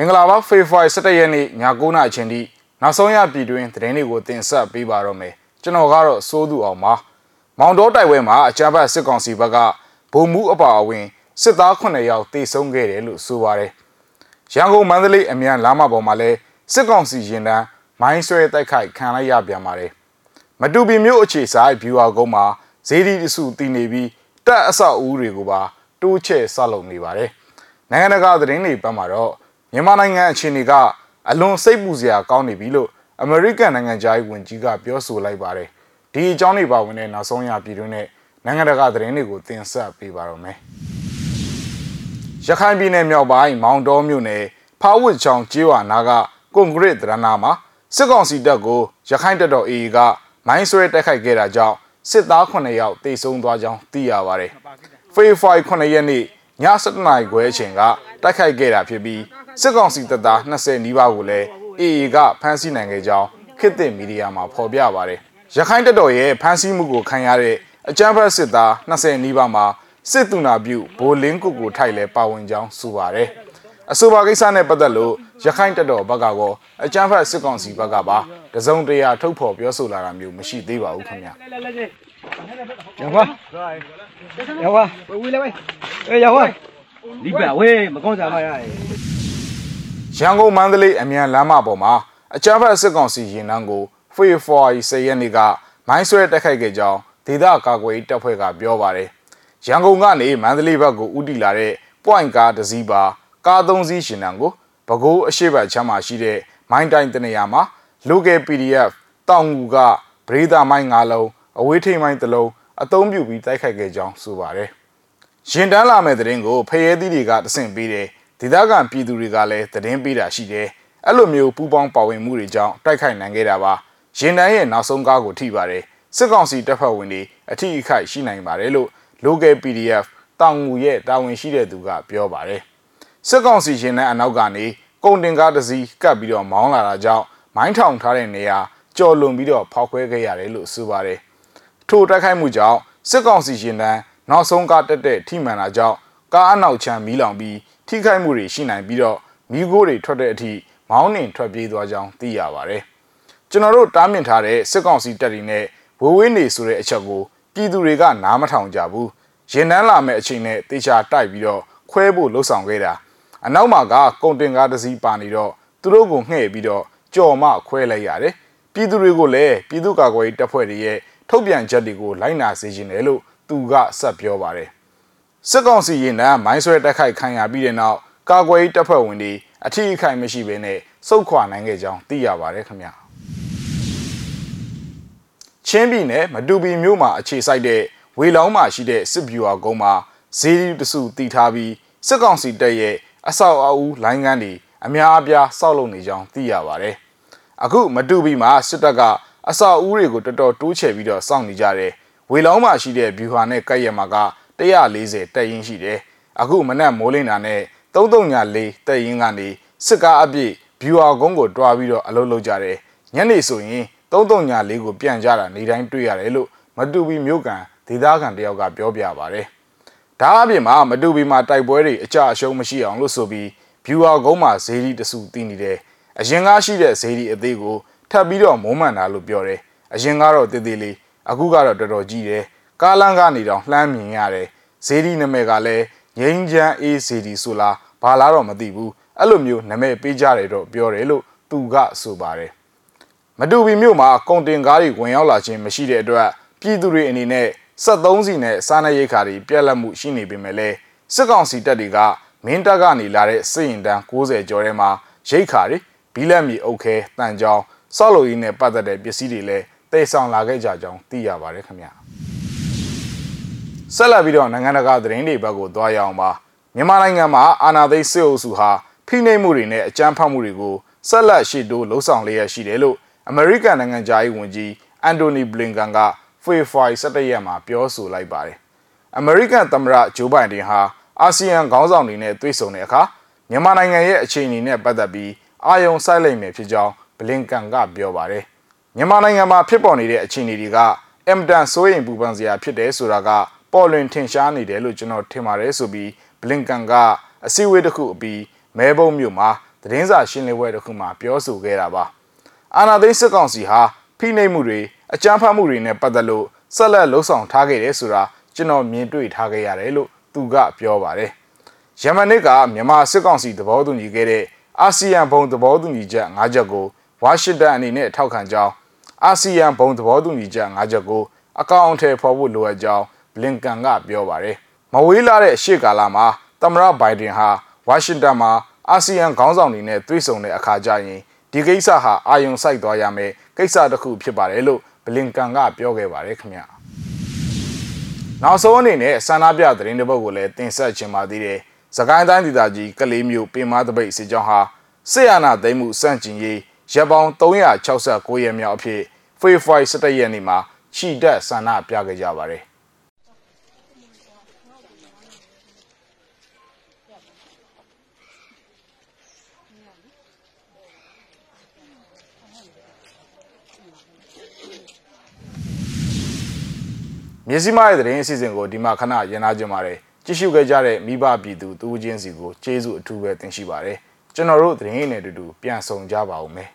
မင်္ဂလာပါဖေဖော်ဝါရီ17ရက်နေ့ည9:00နာရီအချိန်ထိနောက်ဆုံးရပြည်တွင်းသတင်းတွေကိုတင်ဆက်ပေးပါတော့မယ်ကျွန်တော်ကတော့စိုးသူအောင်ပါမောင်တော်တိုက်ပွဲမှာအကြမ်းဖက်စစ်ကောင်စီဘက်ကဗိုလ်မှူးအပါအဝင်စစ်သား9ယောက်တေဆုံးခဲ့တယ်လို့ဆိုပါတယ်ရန်ကုန်မန္တလေးအမြန်လမ်းမပေါ်မှာလဲစစ်ကောင်စီရင်တန်းမိုင်းဆွဲတိုက်ခိုက်ခံလိုက်ရပြန်ပါတယ်မတူပီမြို့အခြေဆိုင်ဗျူဟာကုန်းမှာဇေဒီတစုတည်နေပြီးတပ်အဆောက်အဦတွေကိုပါတိုးချဲ့ဆောက်လုပ်နေပါတယ်နိုင်ငံတကာသတင်းတွေပတ်မှာတော့ မြန်မာနိုင်ငံအခြေအနေကအလွန်စိတ်ပူစရာကောင်းနေပြီလို့အမေရိကန်နိုင်ငံသားဝန်ကြီးကပြောဆိုလိုက်ပါတယ်ဒီအကြောင်းတွေပါဝင်တဲ့နောက်ဆုံးရပြည်တွင်းနဲ့နိုင်ငံတကာသတင်းတွေကိုတင်ဆက်ပေးပါတော့မယ်ရခိုင်ပြည်နယ်မြောက်ပိုင်းမောင်တော်မြို့နယ်ဖားဝစ်ချောင်းကျေးရွာနာကကွန်ကရစ်ဒရနာမှာစစ်ကောင်စီတပ်ကိုရခိုင်တပ်တော် AA ကမိုင်းဆွဲတိုက်ခိုက်ခဲ့တာကြောင့်စစ်သား9ယောက်တေဆုံးသွားကြောင်းသိရပါတယ်ဖေဖော်ဝါရီ9ရက်နေ့ည7:00နာရီခွဲအချိန်ကတိုက်ခိုက်ခဲ့တာဖြစ်ပြီး စစ်ကောင်စီတပ်သား20နီးပါးကိုလည်း AA ကဖမ်းဆီးနိုင်ခဲ့ကြောင်းခေတ်သစ်မီဒီယာမှာဖော်ပြပါတယ်။ရခိုင်တပ်တော်ရဲ့ဖမ်းဆီးမှုကိုခံရတဲ့အကြမ်းဖက်စစ်သား20နီးပါးမှာစစ်တူနာပြုဘိုလင်းကုကိုထိုက်လဲပါဝင်ကြောင်းဆိုပါတယ်။အဆိုပါကိစ္စနဲ့ပတ်သက်လို့ရခိုင်တပ်တော်ဘက်ကကောအကြမ်းဖက်စစ်ကောင်စီဘက်ကပါတစုံတရာထုတ်ဖော်ပြောဆိုလာတာမျိုးမရှိသေးပါဘူးခင်ဗျာ။ရောက်ပါရောက်ပါဝေးဝေးလေးဝေးအေးရောက်ပါလိပဝေးမကောင်းစားပါရ ရန်ကုန်မန္တလေးအမြန်လမ်းမပေါ်မှာအကြမ်းဖက်စစ်ကောင်စီရင်နှန်းကိုဖေဖော်ဝါရီ10ရက်နေ့ကမိုင်းဆွဲတိုက်ခိုက်ခဲ့ကြောင်းဒေသကာကွယ်ရေးတပ်ဖွဲ့ကပြောပါတယ်။ရန်ကုန်ကနေမန္တလေးဘက်ကိုဦးတည်လာတဲ့ point ကားတစ်စီးပါကားသုံးစီးရှင်နှန်းကိုပဲခူးအရှိတ်ချမ်းမှာရှိတဲ့မိုင်းတိုင်းတနေရာမှာ local PDF တောင်ငူကပရိသာမိုင်း၅လုံးအဝေးထိန်မိုင်းတစ်လုံးအသုံးပြုပြီးတိုက်ခိုက်ခဲ့ကြောင်းဆိုပါတယ်။ရင်တန်းလာမဲ့တဲ့ရင်ကိုဖရဲသီးတွေကတဆင့်ပေးတယ် ဒေသခံပြည်သူတွေကလည်းသတင်းပေးတာရှိတယ်အဲ့လိုမျိုးပူပေါင်းပါဝင်မှုတွေကြောင့်တိုက်ခိုက်နိုင်ခဲ့တာပါရင်တန်းရဲ့နောက်ဆုံးကားကိုထိပါတယ်စစ်ကောင်စီတပ်ဖွဲ့ဝင်တွေအထိအခိုက်ရှိနိုင်ပါတယ်လို့ local PDF တောင်ငူရဲ့တာဝန်ရှိတဲ့သူကပြောပါတယ်စစ်ကောင်စီရင်တန်းအနောက်ကနေကုန်တင်ကားတစ်စီးကပ်ပြီးတော့မောင်းလာတာကြောင့်မိုင်းထောင်ထားတဲ့နေရာကြော်လွန်ပြီးတော့ဖောက်ခွဲခဲ့ရတယ်လို့ဆိုပါတယ်ထိုတိုက်ခိုက်မှုကြောင့်စစ်ကောင်စီရင်တန်းနောက်ဆုံးကားတက်တဲ့ထိမှန်တာကြောင့်ကားအနောက်ချမ်းမီးလောင်ပြီး ထိခိုက်မှုတွေရှိနိုင်ပြီးတော့မိโก้တွေထွက်တဲ့အထိမောင်းနှင်ထွက်ပြေးသွားကြောင်းသိရပါတယ်။ကျွန်တော်တို့တားမြစ်ထားတဲ့စစ်ကောင်စီတပ်တွေနဲ့ဝေဝေးနေဆိုတဲ့အချက်ကိုပြည်သူတွေကနားမထောင်ကြဘူး။ရင်နှန်းလာမဲ့အချိန်နဲ့တေချာတိုက်ပြီးတော့ခွဲဖို့လှုံ့ဆော်ခဲ့တာ။အနောက်မှာကကုန်တင်ကားတစ်စီးပါနေတော့သူတို့ကိုငှဲ့ပြီးတော့ကြော်မခွဲလိုက်ရတယ်။ပြည်သူတွေကိုလည်းပြည်သူ့ကာကွယ်ရေးတပ်ဖွဲ့တွေရဲ့ထုတ်ပြန်ချက်တွေကိုလိုက်နာစေခြင်းတယ်လို့သူကဆက်ပြောပါတယ်။ စစ်ကောင်စီရင်တန်းမိုင်းဆွဲတက်ခိုက်ခံရပြီးတဲ့နောက်ကာကွယ်ရေးတပ်ဖွဲ့ဝင်တွေအထီးအခိုင်မရှိဘဲနဲ့စုတ်ခွာနိုင်ခဲ့ကြောင်းသိရပါတယ်ခင်ဗျာချင်းပြည်နယ်မတူပီမြို့မှာအခြေစိုက်တဲ့ဝေလောင်းမှာရှိတဲ့စစ်ဗျူဟာကုန်းမှာဇေဒီတစုတည်ထားပြီးစစ်ကောင်စီတပ်ရဲ့အဆောက်အဦလိုင်းကန်းတွေအများအပြားစောက်လုပ်နေကြောင်းသိရပါတယ်အခုမတူပီမှာစစ်တပ်ကအဆောက်အဦတွေကိုတော်တော်တိုးချဲ့ပြီးတော့စောင့်နေကြတယ်ဝေလောင်းမှာရှိတဲ့ဗျူဟာနဲ့ကပ်ရက်မှာက 140တက်ရင်ရှိတယ်အခုမနက်မိုးလင်းတာနဲ့334တက်ရင်ကနေစစ်ကားအပြည့်ဗျူဟာကုန်းကိုတွားပြီးတော့အလုပ်လုပ်ကြတယ်ညနေဆိုရင်334ကိုပြန်ကြတာနေတိုင်းတွေ့ရတယ်လို့မတူပီမြို့ကန်ဒေသခံတယောက်ကပြောပြပါတယ်ဒါအပြင်မှာမတူပီမှာတိုက်ပွဲတွေအကြအရှုံးမရှိအောင်လို့ဆိုပြီးဗျူဟာကုန်းမှာဇေဒီတစုတည်နေတယ်အရင်ကားရှိတဲ့ဇေဒီအသေးကိုထပ်ပြီးတော့မုံမှန်တာလို့ပြောတယ်အရင်ကတော့တေးသေးလေးအခုကတော့တော်တော်ကြီးတယ် ကားလမ်းကနေတော့လှမ်းမြင်ရတယ်ဇေဒီနာမည်ကလည်းငိမ့်ချမ်းအေးဇေဒီဆိုလားဘာလားတော့မသိဘူးအဲ့လိုမျိုးနာမည်ပေးကြတယ်တော့ပြောတယ်လို့သူကဆိုပါတယ်မတူပီမြို့မှာကုန်တင်ကားတွေဝင်ရောက်လာခြင်းမရှိတဲ့အတွက်ပြည်သူတွေအနေနဲ့73စီနဲ့စားနပ်ရိက္ခာတွေပြက်လက်မှုရှိနေပေမဲ့လည်းစစ်ကောင်စီတပ်တွေကမင်းတပ်ကနေလာတဲ့စစ်ရင်တန်း60ကျော်ထဲမှာရိက္ခာတွေဘီလက်မီအုပ်ခဲတန်ကြောင်ဆောက်လုပ်ရေးနဲ့ပတ်သက်တဲ့ပစ္စည်းတွေလည်းတိတ်ဆောင်လာခဲ့ကြကြောင်းသိရပါတယ်ခင်ဗျာ ဆက်လက်ပြီးတော့နိုင်ငံတကာသတင်းတွေဘက်ကိုသွားရအောင်ပါမြန်မာနိုင်ငံမှာအာဏာသိမ်းစစ်အုပ်စုဟာဖိနှိပ်မှုတွေနဲ့အကြမ်းဖက်မှုတွေကိုဆက်လက်ရှေ့တိုးလှုံ့ဆော်လျက်ရှိတယ်လို့အမေရိကန်နိုင်ငံသားရေးဝန်ကြီးအန်တိုနီဘလင်ကန်ကဖေဖော်ဝါရီ17ရက်မှာပြောဆိုလိုက်ပါတယ်။အမေရိကန်သမ္မတဂျိုးဘိုင်ဒန်ဟာအာဆီယံခေါင်းဆောင်တွေနဲ့တွေ့ဆုံတဲ့အခါမြန်မာနိုင်ငံရဲ့အခြေအနေနဲ့ပတ်သက်ပြီးအာယုံစိုက်လိုက်မယ်ဖြစ်ကြောင်းဘလင်ကန်ကပြောပါတယ်။မြန်မာနိုင်ငံမှာဖြစ်ပေါ်နေတဲ့အခြေအနေတွေကအမ်တန်စိုးရိမ်ပူပန်စရာဖြစ်တယ်ဆိုတာက ပေါ်လွင်ထင်ရှားနေတယ်လို့ကျွန်တော်ထင်ပါတယ်ဆိုပြီးဘလင်ကန်ကအစည်းအဝေးတစ်ခုအပြီးမဲဘုံမြို့မှာသတင်းစာရှင်းလင်းပွဲတစ်ခုမှာပြောဆိုခဲ့တာပါအာနာသိန်းစစ်ကောင်စီဟာဖိနှိပ်မှုတွေအကြမ်းဖက်မှုတွေနဲ့ပတ်သက်လို့ဆက်လက်လှုံ့ဆော်ထားခဲ့တယ်ဆိုတာကျွန်တော်မြင်တွေ့ထားခဲ့ရတယ်လို့သူကပြောပါတယ်ယမန်နစ်ကမြန်မာစစ်ကောင်စီသဘောတူညီခဲ့တဲ့အာဆီယံဘုံသဘောတူညီချက်၅ချက်ကိုဝါရှင်တန်အနေနဲ့ထောက်ခံကြောင်းအာဆီယံဘုံသဘောတူညီချက်၅ချက်ကိုအကောင့်အထည်ဖော်ဖို့လိုအပ်ကြောင်းဘ လင်ကန်ကပြောပါတယ်။မဝေးလာတဲ့အရှိကာလမှာသမ္မတဘိုင်ဒန်ဟာဝါရှင်တန်မှာအာဆီယံခေါင်းဆောင်တွေနဲ့တွေ့ဆုံတဲ့အခါကျရင်ဒီကိစ္စဟာအာယုံစိုက်သွားရမယ်ကိစ္စတစ်ခုဖြစ်ပါတယ်လို့ဘလင်ကန်ကပြောခဲ့ပါတယ်ခင်ဗျာ။နောက်ဆုံးအနေနဲ့ဆန္ဒပြသတင်းတစ်ပုဒ်ကိုလည်းတင်ဆက်ချင်ပါသေးတယ်။စကိုင်းတိုင်းဒေသကြီးကလေးမျိုးပင်မသပိတ်စစ်ကြောင်းဟာဆေးရနာသိမ်းမှုစန့်ကျင်ရေးရပ်ပေါင်း369ရက်မြောက်အဖြစ်ဖေဖော်ဝါရီ17ရက်နေ့မှာခြိတက်ဆန္ဒပြခဲ့ကြပါတယ်။ မြစည်းမရဲ့သတင်းအစီအစဉ်ကိုဒီမှာခဏရန်နာကြပါတယ်ကြည့်ရှုခဲ့ကြတဲ့မိဘပြည်သူတူးချင်းစီကိုကျေးဇူးအထူးပဲတင်ရှိပါတယ်ကျွန်တော်တို့သတင်းရင်းနဲ့အတူတူပြန်ဆောင်ကြပါဦးမယ်